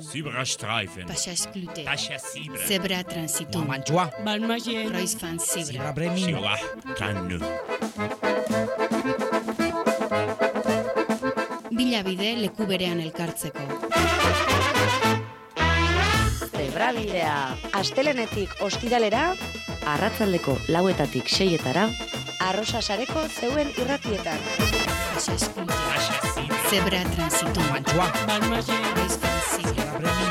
Zebrastreifen. Pashashklute. Pashasibre. Zebra transitum. Mantua. Balmagen. Roisfan zebra. Sierra Bremino. Siwa. Kannu. Bila bide leku berean elkartzeko. Zebrabidea. Astelenetik ostiralera, arratzaldeko lauetatik seietara, arrosa sareko zeuen irratietan. Pashasibre. Zebra transitum. Mantua. Balmagen. Remember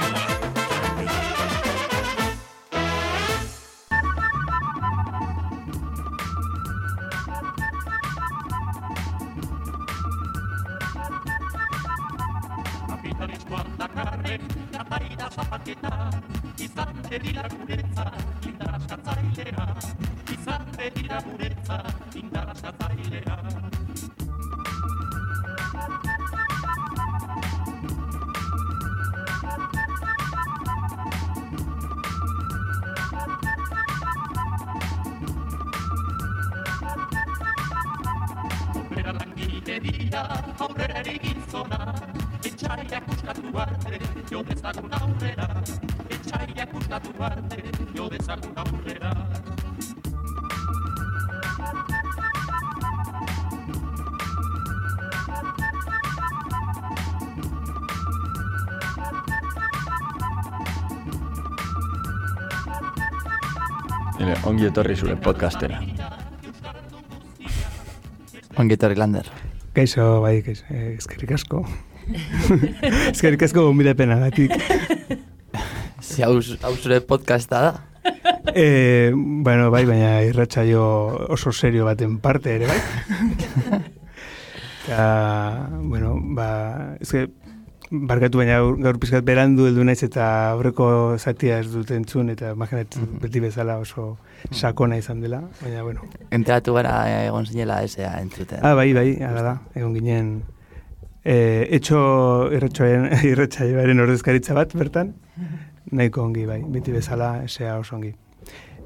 langile dira aurrera egin zona Etxaiak uskatu arte, jo dezagun aurrera Etxaiak uskatu arte, jo dezagun aurrera Ele, ongi etorri zure podcastera. ongi etorri lander. Kaixo, bai, kaixo, eh, eskerrik asko. eskerrik asko gombidapena gatik. Zi hau, hau zure podcasta da? Eh, bueno, bai, baina irratsaio oso serio baten parte ere, bai. Eta, bueno, ba, ez que, barkatu baina gaur, gaur pizkat berandu heldu naiz eta aurreko zatia ez dut entzun eta imaginet beti bezala oso sakona izan dela, baina, bueno. Enteratu gara egon zinela esea entzuten. Ah, bai, bai, ala da, egon ginen eh, etxo irratxoen irratsaioaren ordezkaritza bat bertan, nahiko ongi, bai, beti bezala esea oso ongi.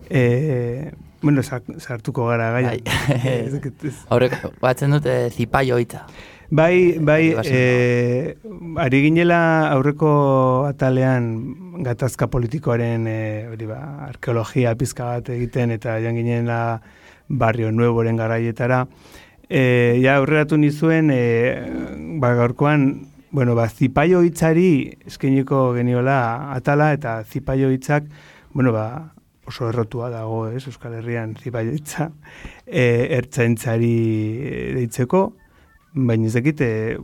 Eh, bueno, sa- sartuko gara gaia. Bai. Horrek, batzen dute zipaio hitza. Bai, bai, eh, ari ginela aurreko atalean gatazka politikoaren eh, hori ba, arkeologia pizka bat egiten eta joan ginela barrio nueboren garaietara. Eh, ja aurreratu nizuen, eh, ba, gaurkoan, bueno, ba, zipaio hitzari eskainiko geniola atala eta zipaio hitzak, bueno, ba, oso errotua dago, ez, Euskal Herrian zipaio hitza, eh, ertzaintzari deitzeko, Baina ez dakit, e,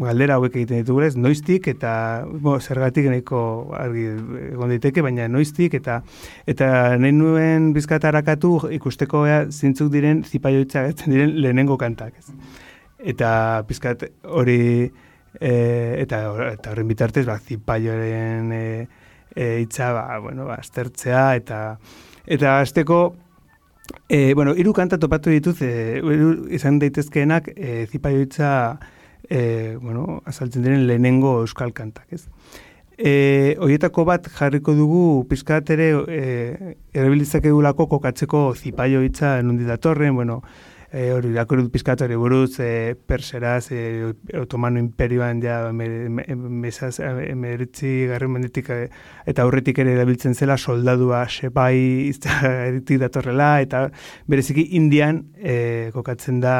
galdera hauek egiten ditugu ez, noiztik eta bo, zergatik nahiko argi egon daiteke, baina noiztik eta eta nahi nuen bizkat harakatu ikusteko ea zintzuk diren zipaioitza diren lehenengo kantak. Ez. Eta bizkat hori e, eta eta horren bitartez ba, zipaioaren e, e, hitza ba, bueno, ba, aztertzea eta eta azteko E, bueno, hiru kanta topatu dituz, e, hiru izan daitezkeenak e, zipaioitza e, bueno, azaltzen diren lehenengo euskal kantak, ez? E, hoietako bat jarriko dugu pizkat ere e, erabilitzakegulako kokatzeko zipaioitza nundi datorren, bueno, e, hori irakurri dut pizkat buruz, e, perseraz, e, otomano imperioan ja me- me- mesaz, emeritzi garren mendetik eta aurretik ere erabiltzen zela soldadua sepai iztetik datorrela eta bereziki indian e, kokatzen da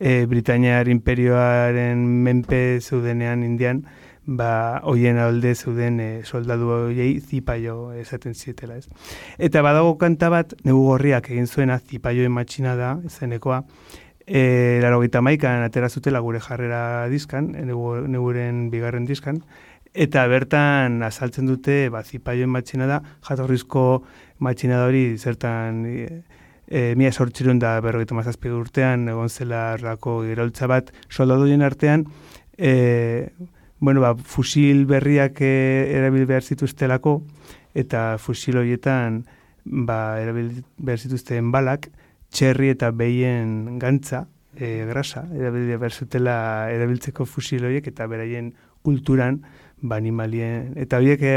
e, Britainiar imperioaren menpe zeudenean indian ba, hoien alde zeuden e, soldadu hoiei zipaio esaten zietela, ez. Eta badago kanta bat, negu gorriak egin zuena, zipaioen matxina da, izenekoa, e, laro gita maikan atera zutela gure jarrera dizkan, e, negu, neguren bigarren dizkan, eta bertan azaltzen dute, ba, zipaioen matxina da, jatorrizko matxina da hori zertan e, e, mila sortxerun da berrogeita mazazpi urtean, egon zela rako iraultza bat, soldaduien artean, e, bueno, ba, fusil berriak e, erabil behar zituztelako, eta fusil horietan ba, erabil behar zituzten balak, txerri eta behien gantza, e, grasa, erabil behar zutela erabiltzeko fusil horiek, eta beraien kulturan, ba, animalien, eta horiek e,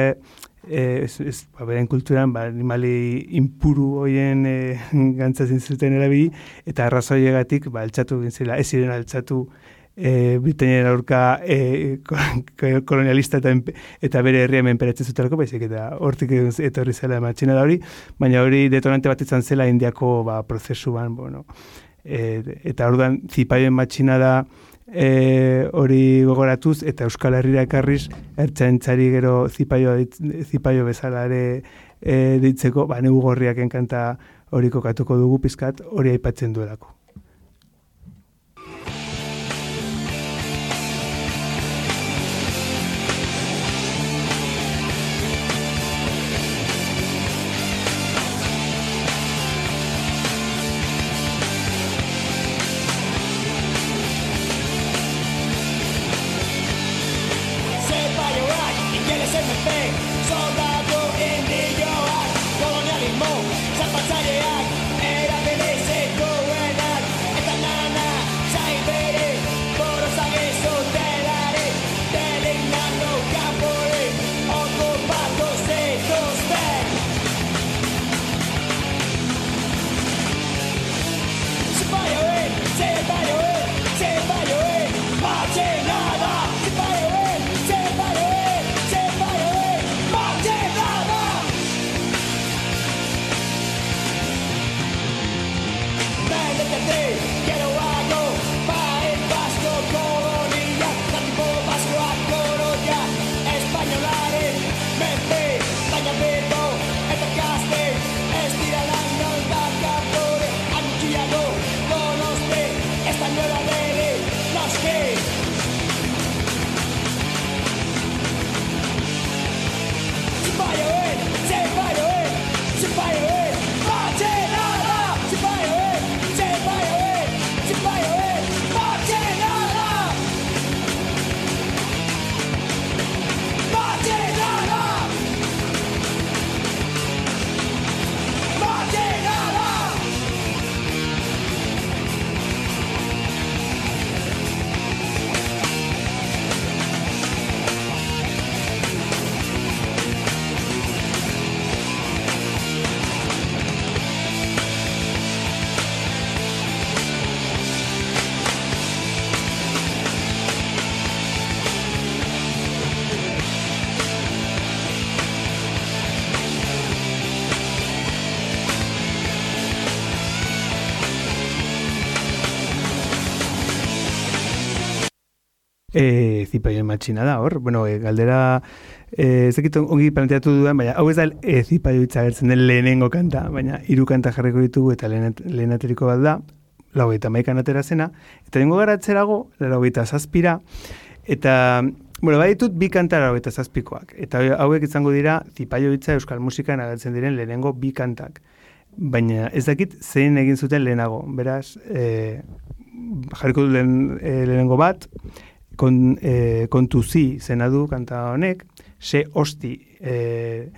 ez, ez, ba, beren kulturan, ba, animali impuru hoien e, gantza zuten erabili, eta arrazoiegatik, ba, altxatu egin zela, ez ziren altxatu e, Britaniaren aurka e, ko- kolonialista eta, eta bere herria menperatzen zutelako, baizik eta hortik etorri zela matxina da hori, baina hori detonante bat izan zela indiako ba, prozesuan, bueno, e, eta orduan zipaioen matxina da e, hori gogoratuz eta Euskal Herrira ekarriz ertzaintzari gero zipaio, zipaio bezala ere e, ditzeko, ba, negu gorriak enkanta hori kokatuko dugu pizkat hori aipatzen duelako. E, zipaioen matxina da, hor. Bueno, e, galdera, e, ez dakit ongi planteatu dudan, baina hau ez da e, zipaio hitza agertzen den lehenengo kanta, baina hiru kanta jarriko ditugu eta lehen, ateriko bat da, lau eta maikan atera zena, eta dengo gara atzerago, lau eta zazpira, eta, bueno, baditut bi kanta lau eta zazpikoak, eta hauek izango dira zipaio hitza euskal musikan agertzen diren lehenengo bi kantak. Baina ez dakit zein egin zuten lehenago, beraz, e, jarriko du lehen, e, lehenengo bat, kon, e, kontu zi zena du kanta honek, se hosti e,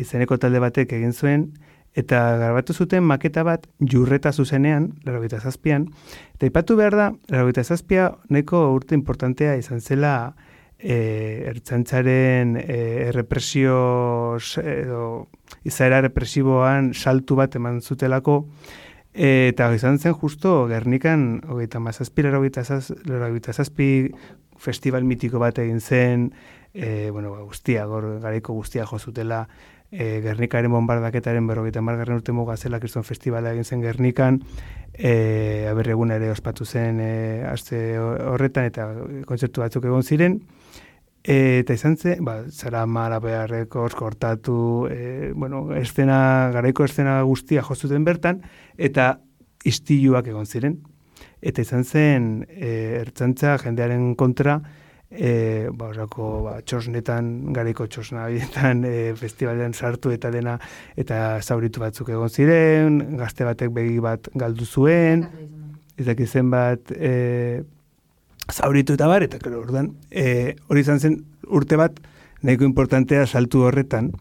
izeneko talde batek egin zuen, eta grabatu zuten maketa bat jurreta zuzenean, larogeita zazpian, eta ipatu behar da, larogeita zazpia nahiko urte importantea izan zela e, ertzantzaren e, errepresio s- edo izaera represiboan saltu bat eman zutelako, eta izan zen justo Gernikan, hogeita mazazpi, hogeita zazpi festival mitiko bat egin zen, e, bueno, ba, guztia, gor, garaiko guztia jo zutela, e, Gernikaren bombardaketaren berrogeita margarren urte muga zela kriston festivala egin zen Gernikan, e, aberregun ere ospatu zen e, aste horretan eta kontzertu batzuk egon ziren, E, eta izan zen, ba, zara mara beharreko kortatu, e, bueno, estena, garaiko estena guztia jozuten bertan, eta istiluak egon ziren. Eta izan zen, e, ertzantza jendearen kontra, e, ba, orako, ba, txosnetan, garaiko txosna horietan, e, festivalean sartu eta dena, eta zauritu batzuk egon ziren, gazte batek begi bat galdu zuen, ez dakit zenbat, e, zauritu eta bar, eta claro, orduan, e, hori izan zen urte bat nahiko importantea saltu horretan,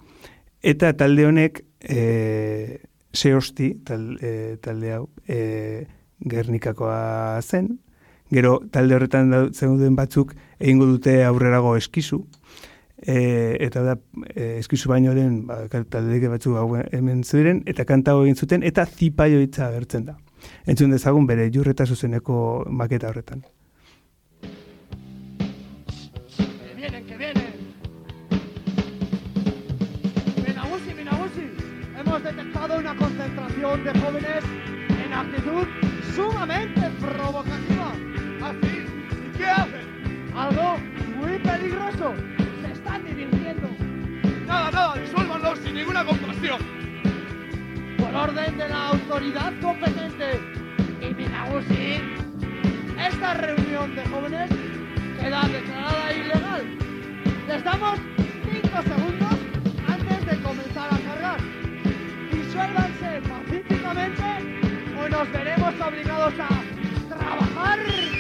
eta talde honek e, seosti, tal, e, talde hau, e, Gernikakoa zen, gero talde horretan zeuden batzuk egingo dute aurrerago eskizu, e, eta da e, eskizu baino den ba, talde batzuk hau hemen ziren, eta kanta hau egin zuten, eta zipaio hitza agertzen da. Entzun dezagun bere jurreta zuzeneko maketa horretan. Una concentración de jóvenes en actitud sumamente provocativa. ¿Así? ¿Y qué hacen? Algo muy peligroso. Se están divirtiendo. Nada, nada, disuélvanlos sin ninguna compasión. Por orden de la autoridad competente y Minagusi, esta reunión de jóvenes queda declarada ilegal. Les damos 5 segundos pacíficamente o nos veremos obligados a trabajar.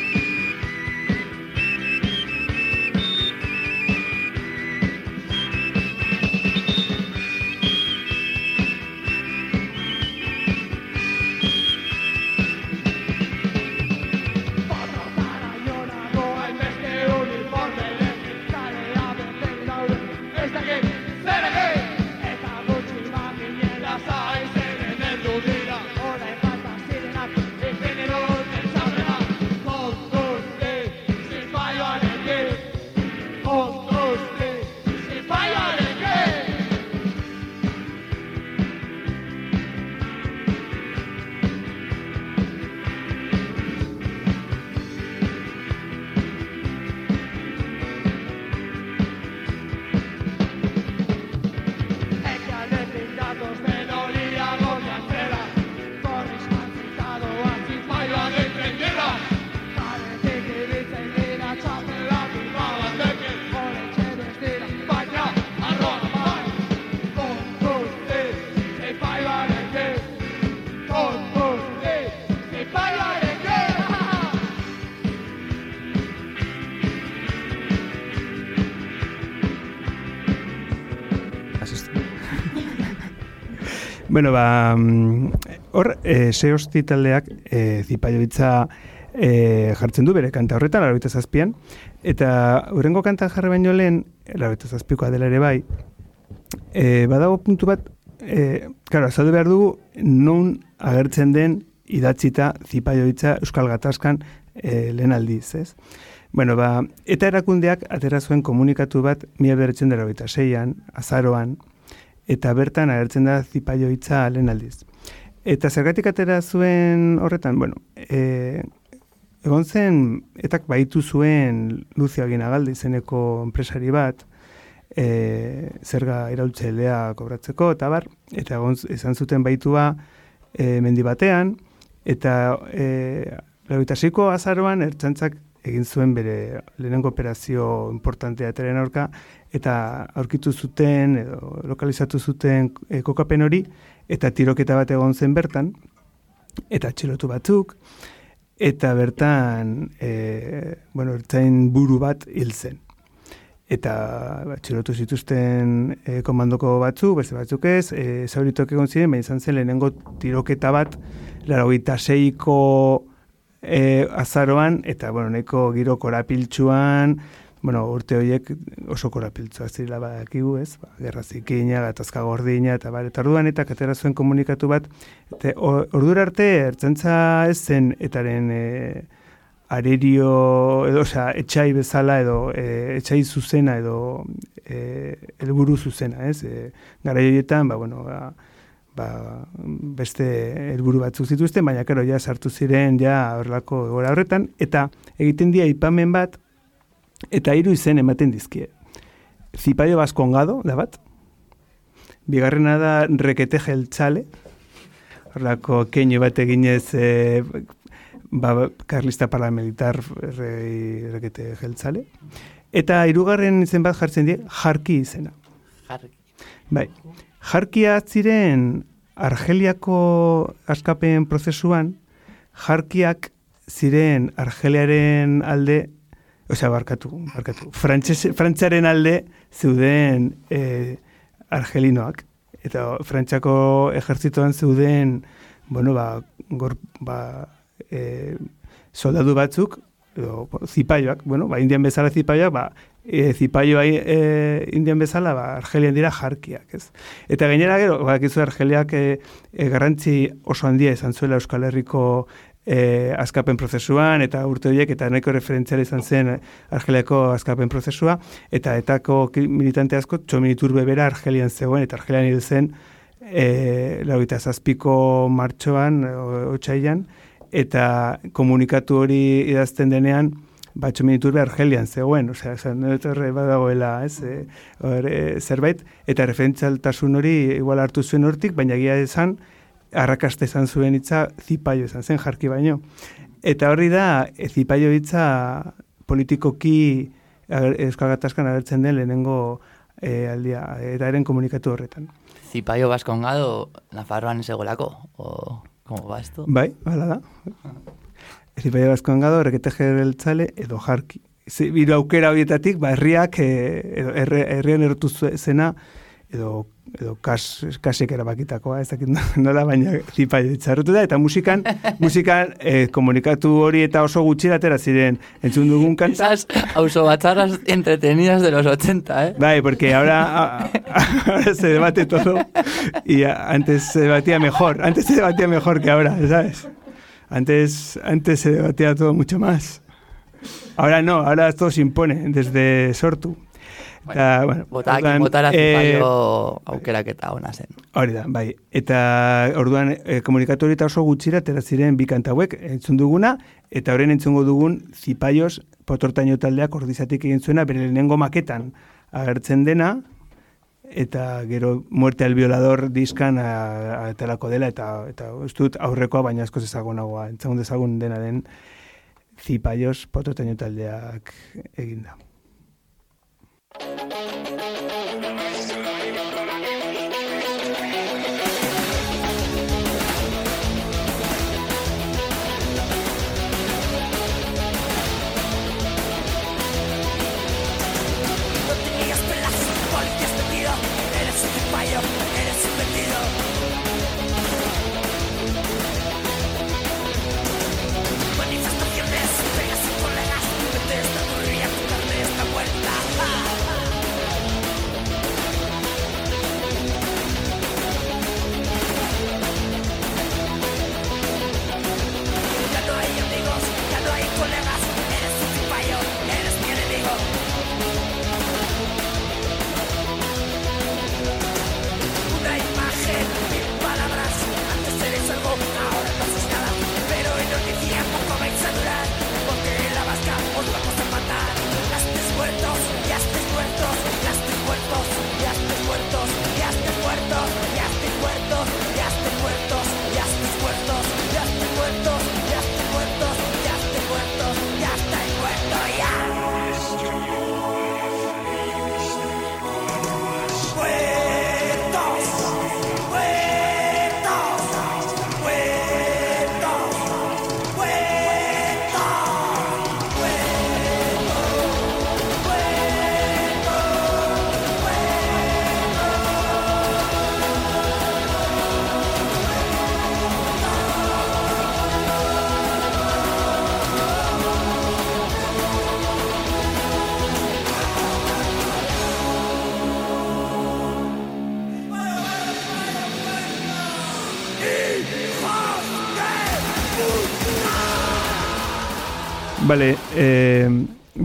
Bueno, ba, mm, hor, e, seosti taldeak e, zipaio hitza e, jartzen du bere kanta horretan, laroita zazpian, eta urrengo kanta jarri baino lehen, laroita zazpikoa dela ere bai, e, badago puntu bat, e, karo, azaldu behar dugu, non agertzen den idatzita zipaio hitza Euskal Gatazkan e, lehen aldiz, ez? Bueno, ba, eta erakundeak atera zuen komunikatu bat mila beratzen dara seian, azaroan, eta bertan agertzen da zipaio hitza lehen aldiz. Eta zergatik atera zuen horretan, bueno, e, egon zen, etak baitu zuen Lucia Ginagaldi izeneko enpresari bat, e, zerga iraultzailea kobratzeko, eta bar, eta egon izan zuten baitua e, mendi batean, eta e, lauitasiko azaroan ertzantzak egin zuen bere lehenengo operazio importantea ateren aurka, eta aurkitu zuten, edo lokalizatu zuten e, kokapen hori, eta tiroketa bat egon zen bertan, eta txilotu batzuk, eta bertan, e, bueno, ertzain buru bat hil zen. Eta ba, txilotu zituzten e, komandoko batzuk, beste batzuk ez, e, zauritok egon ziren, baina izan zen lehenengo tiroketa bat, laro seiko e, azaroan, eta, bueno, nahiko giro korapiltxuan, bueno, urte horiek oso korapiltzua zirela badakigu, ez? Ba, gerra zikina, gatazka gordina, eta bar, eta orduan eta katera zuen komunikatu bat, eta ordura arte, ertzentza ez zen, etaren e, arerio, edo, osea, etxai bezala, edo, e, etxai zuzena, edo, e, elburu zuzena, ez? E, gara horietan, ba, bueno, ba, ba, beste helburu batzuk zituzten, baina karo, ja sartu ziren ja horrelako gora horretan, eta egiten dira ipamen bat, eta hiru izen ematen dizkie. Zipaio baskongado, da bat, bigarrena da rekete jeltzale, horrelako keino bat eginez e, ba, karlista paramilitar re, rekete jeltzale, eta hirugarren izen bat jartzen die, jarki izena. Jarki. Bai, jarkia ziren Argeliako askapen prozesuan, jarkiak ziren Argeliaren alde, osea, barkatu, barkatu, frantzaren alde zeuden e, argelinoak. Eta frantzako ejertzitoan zeuden, bueno, ba, gor, ba, e, soldadu batzuk, edo, zipaioak, bueno, ba, indian bezala zipaioak, ba, e, zipaio e, indian bezala, ba, argelian dira jarkiak, ez? Eta gainera gero, ba, argeliak e, e, garrantzi oso handia izan zuela Euskal Herriko e, askapen prozesuan, eta urte horiek, eta nahiko referentziala izan zen argeliako askapen prozesua, eta etako militante asko, txominitur bebera argelian zegoen, eta argelian hil zen, e, lauita zazpiko martxoan, o- otsailan, eta komunikatu hori idazten denean, batxo minutur Argelian zegoen, osea, esan, horre badagoela, ez, e, hor, e, zerbait, eta referentzialtasun hori igual hartu zuen hortik, baina gia esan, arrakaste izan zuen hitza zipaio izan zen jarki baino. Eta horri da, e, zipaio hitza politikoki Euskal Gatazkan agertzen den lehenengo e, aldia, eraren komunikatu horretan. Zipaio baskongado, Nafarroan segolako, o, Como ba, esto? Bai, bala da. Eri bai abazkoan gado, errekete jereltzale edo jarki. Ze, aukera horietatik, ba, herriak, eh, edo, erre, herrian erotu zena, edo, edo kas, kasek erabakitakoa, ez dakit nola, baina zipaio ditzarrutu da, eta musikan, musikan e, komunikatu hori eta oso gutxi atera ziren entzun dugun kanta. Esas ausobatzarras entretenidas de los 80, ¿eh? Bai, porque ahora, a- ahora se debate todo y antes se debatía mejor, antes se debatía mejor que ahora, ¿sabes? Antes, antes se debatía todo mucho más. Ahora no, ahora todo se impone desde Sortu. Eta, bueno, Botak, orduan, botara eh, zipaio aukeraketa ona zen. Hori da, bai. Eta orduan e, komunikatu hori eta oso gutxira atera ziren bi kanta hauek entzun duguna eta horren entzungo dugun Zipaios potortaino taldeak ordizatik egin zuena bere lehenengo maketan agertzen dena eta gero muerte al violador diskan a- aterako dela eta eta ez dut aurrekoa baina askoz ezagunagoa entzagun dezagun dena den Zipaios potortaino taldeak eginda. Thank you.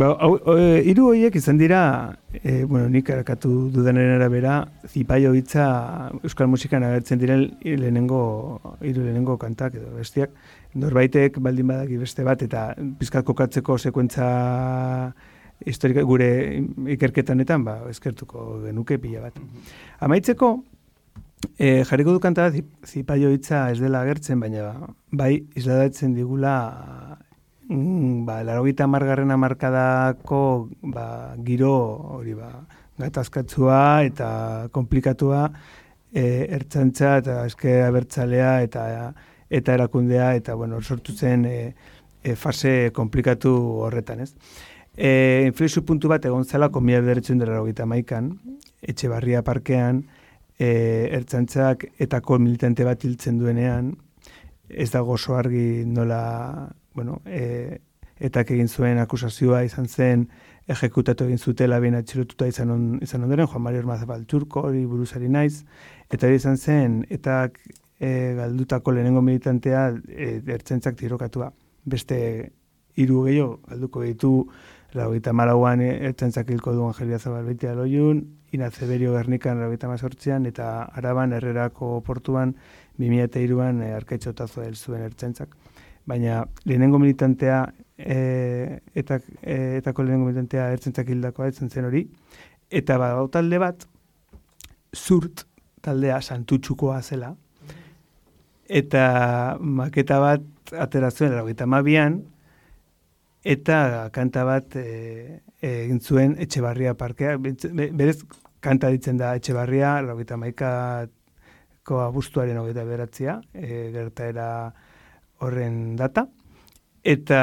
Ba, hau, eh, hiru horiek izan dira, eh, bueno, nik erakatu dudanaren arabera, zipaio hitza euskal musikan agertzen diren lehenengo, hiru lehenengo kantak edo bestiak, norbaitek baldin badaki beste bat, eta pizkat kokatzeko sekuentza historika gure ikerketanetan, ba, eskertuko genuke pila bat. Amaitzeko, E, jarriko du kanta zi- zipaio hitza ez dela agertzen, baina bai isladatzen digula mm, ba, larogita margarren amarkadako ba, giro hori ba, gatazkatzua eta komplikatua e, ertzantza eta eske abertzalea eta eta erakundea eta bueno, sortu zen e, e, fase komplikatu horretan, ez? E, inflexio puntu bat egon zelako mila bederetzen dara hogeita maikan, etxe barria parkean, e, ertzantzak etako militante bat hiltzen duenean, ez dago oso argi nola, bueno, e, etak egin zuen akusazioa izan zen, ejekutatu egin zutela bien atxilotuta izan, on, izan ondoren, Juan Mario Armazabal Turko, hori buruzari naiz, eta hori izan zen, etak e, galdutako lehenengo militantea e, ertzentzak tirokatua. Beste hiru gehiago galduko ditu laugaita malauan ertzaintzak hilko du Angelia Zabalbeitia loiun, Ina Zeberio Gernikan laugaita mazortzian, eta Araban Herrerako portuan 2002an e, arkaitzotazo hel zuen ertzaintzak. Baina lehenengo militantea e, eta e, etako lehenengo militantea ertzaintzak hildakoa etzen zen hori, eta badau talde bat, zurt taldea santutxukoa zela, eta maketa bat atera zuen, laugaita mabian, eta kanta bat e, egin zuen Etxebarria parkea, berez kanta ditzen da Etxebarria, laugaita maikako abuztuaren hogeita beratzia, e, gertaera horren data, eta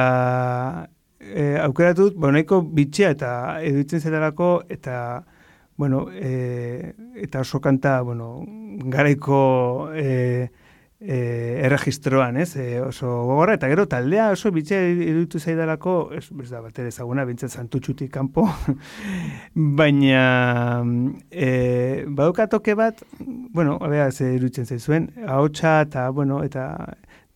e, aukeratu dut, bueno, nahiko bitxia eta eduitzen zetarako, eta bueno, e, eta oso kanta, bueno, garaiko e, e, erregistroan, ez, e, oso gogorra, eta gero taldea oso bitxea iruditu zaidalako, ez, ez da bat ere ezaguna, bintzen santutxutik kanpo, baina e, badokatoke bat, bueno, abea, ze iruditzen zaizuen, ahotsa eta, bueno, eta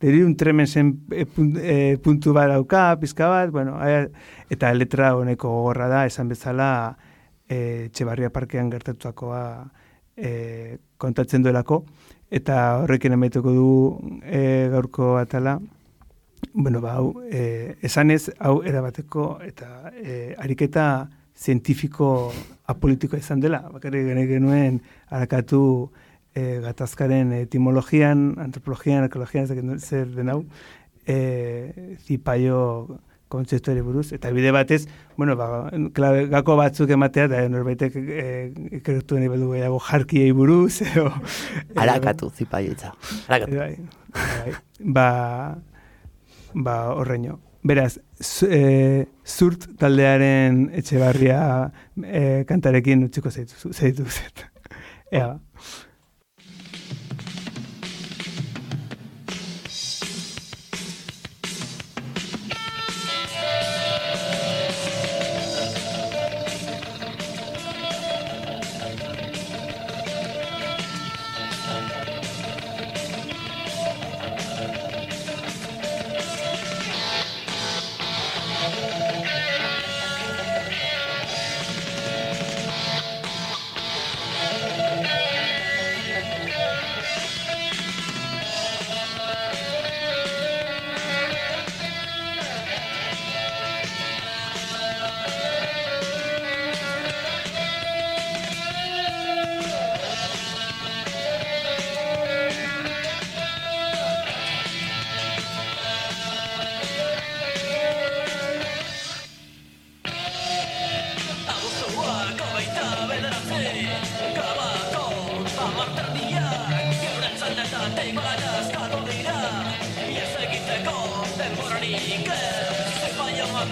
deriun tremensen e, pun- e, puntu bat dauka, pizka bat, bueno, ea, eta letra honeko gogorra da, esan bezala, e, Txebarria parkean gertatutakoa e, kontatzen duelako, eta horrekin emaituko du e, gaurko atala, bueno, ba, hau, e, esanez, hau erabateko eta e, ariketa zientifiko apolitikoa izan dela, bakarrik genuen harakatu e, gatazkaren etimologian, antropologian, arkeologian, ez zer den hau, e, zipaio kontzeptuari buruz, eta bide batez, bueno, ba, klabe, gako batzuk ematea, da norbaitek e, ikertu nahi badu gehiago jarkiei buruz, edo... Arakatu, zipaioitza. Arakatu. Bai, bai. Ba, ba horreño. Beraz, zu, e, zurt taldearen etxebarria e, kantarekin utziko zeitu, zeitu zet. Ea,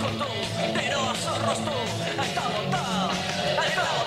ba. Malkoz naiz armaz Eskuatik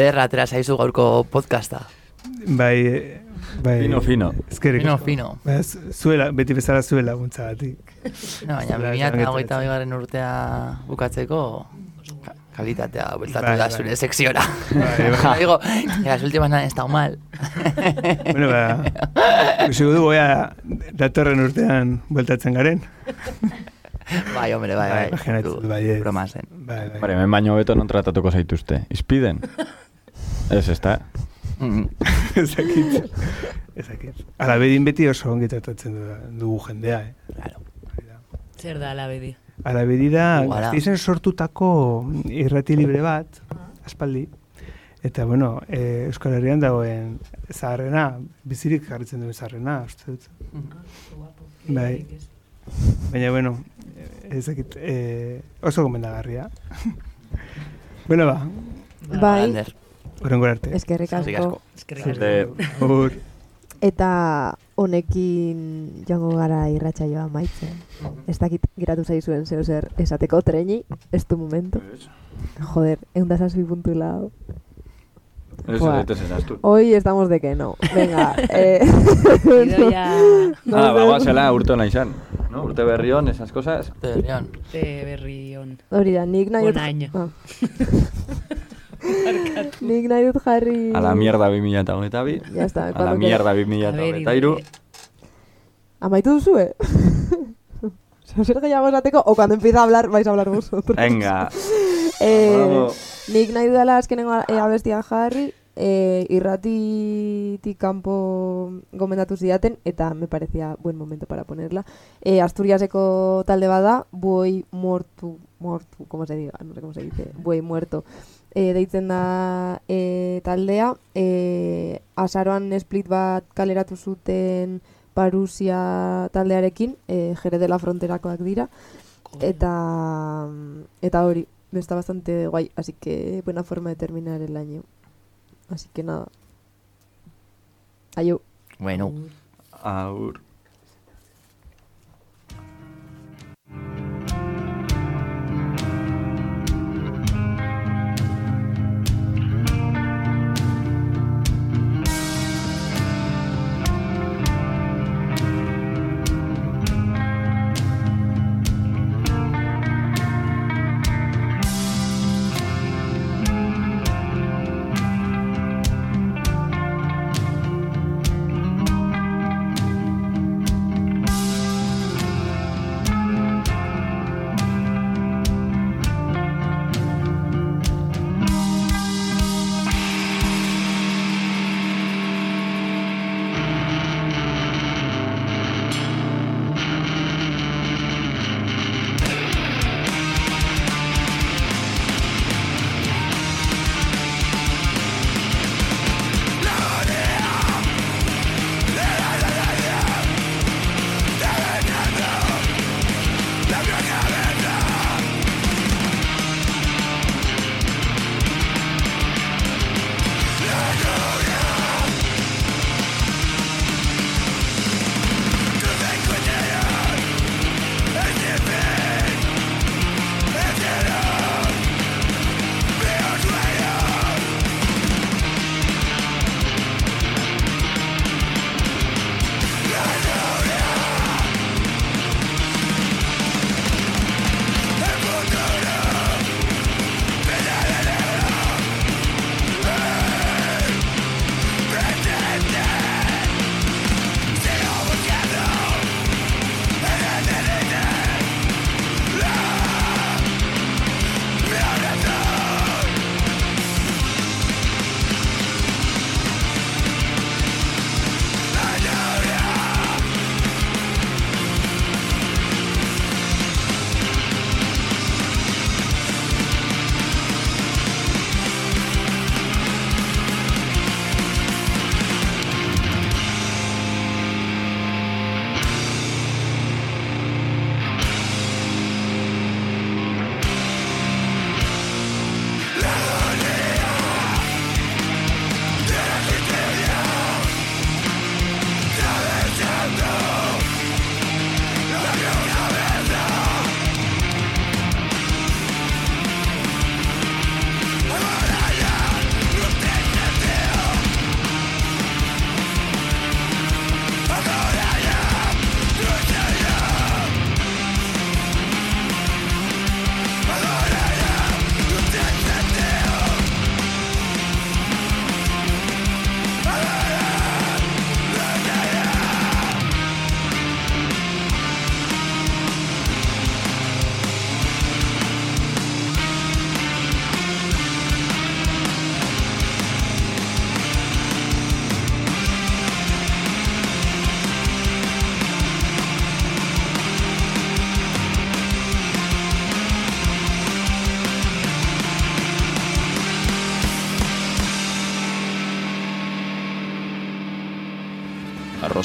Ederra atera zaizu gaurko podcasta. Bai, bai. Fino, fino. Eskerrik Fino, fino. Ba, zu- zuela, beti bezala zuela guntzagatik. No, baina Zela, 2008 esan garren urtea bukatzeko ka- kalitatea bueltatu Bai, da bai. zure sekziora. Bai, bai. Digo, "En las últimas han estado mal. bueno, ba, usiko du, goia, datorren urtean bueltatzen garen. Bai, hombre, bai, bai. Imaginatzen bai, ez. Broma zen. Bai, bai. Bare, hemen baino beto non tratatuko zaituzte. Izpiden? Ez, ez da. Mm. Ezakit. Ezakit. Ala bedin beti oso ongi tratatzen du- dugu jendea, eh? Claro. Zer da alabedi? Ala da, gazteizen sortutako irrati libre bat, aspaldi. Eta, bueno, e, Euskal Herrian dagoen zaharrena, bizirik jarritzen duen zaharrena, uste dut. Bai. Baina, bueno, ezakit, e, oso gomendagarria. bueno, ba, Bai, Horrengo arte. eskerrik asko. asko. Eskerrik asko. De- Ur. Eta honekin joango gara irratsaioa maitzen. Ez dakit giratu zaizuen zeo zer esateko treni, ez du momento. Joder, eunda saspi puntu lau. Ez, Hoy estamos de que no. Venga, eh... Idoia Ah, ba, guazela urte hona izan. No? Urte berri hon, esas cosas. Berrión. te berri on. Hori da, nik nahi. Onaino. Ah. nik nahi dut jarri... A la mierda 2008 bi. Ya está, A la mierda A ver, 2008 iru. Amaitu duzue? Zeo zer gehiago esateko, o cuando empieza a hablar, vais a hablar vosotros. Venga. Eh, Bravo. nik nahi dudala azkenengo e, abestia jarri, e, irratitik kanpo gomendatu zidaten, eta me parecía buen momento para ponerla. E, Asturiaseko talde bada, buoi muertu, muertu, como se diga, no sé cómo se dice, buoi muerto. E, deitzen da e, taldea, e, azaroan split bat kaleratu zuten Parusia taldearekin, e, Jere de la Fronterakoak dira, eta, eta hori, está bastante guay, así que buena forma de terminar el año. Así que nada. Ayo. Bueno. Aur.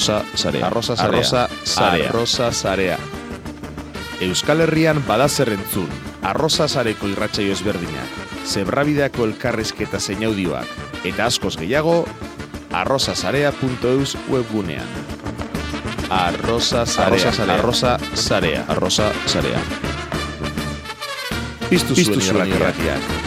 Arrosa Sarea. Arrosa Sarea. Arrosa Sarea. Arrosa Sarea. Euskal Herrian badazer entzun, arroza sareko irratsaio ezberdinak, zebrabideako elkarrizketa zein audioak, eta askoz gehiago, arrozasarea.eus webgunean. Arroza Sarea. Arroza Sarea. Arrosa Sarea. Piztu zuen irratiak.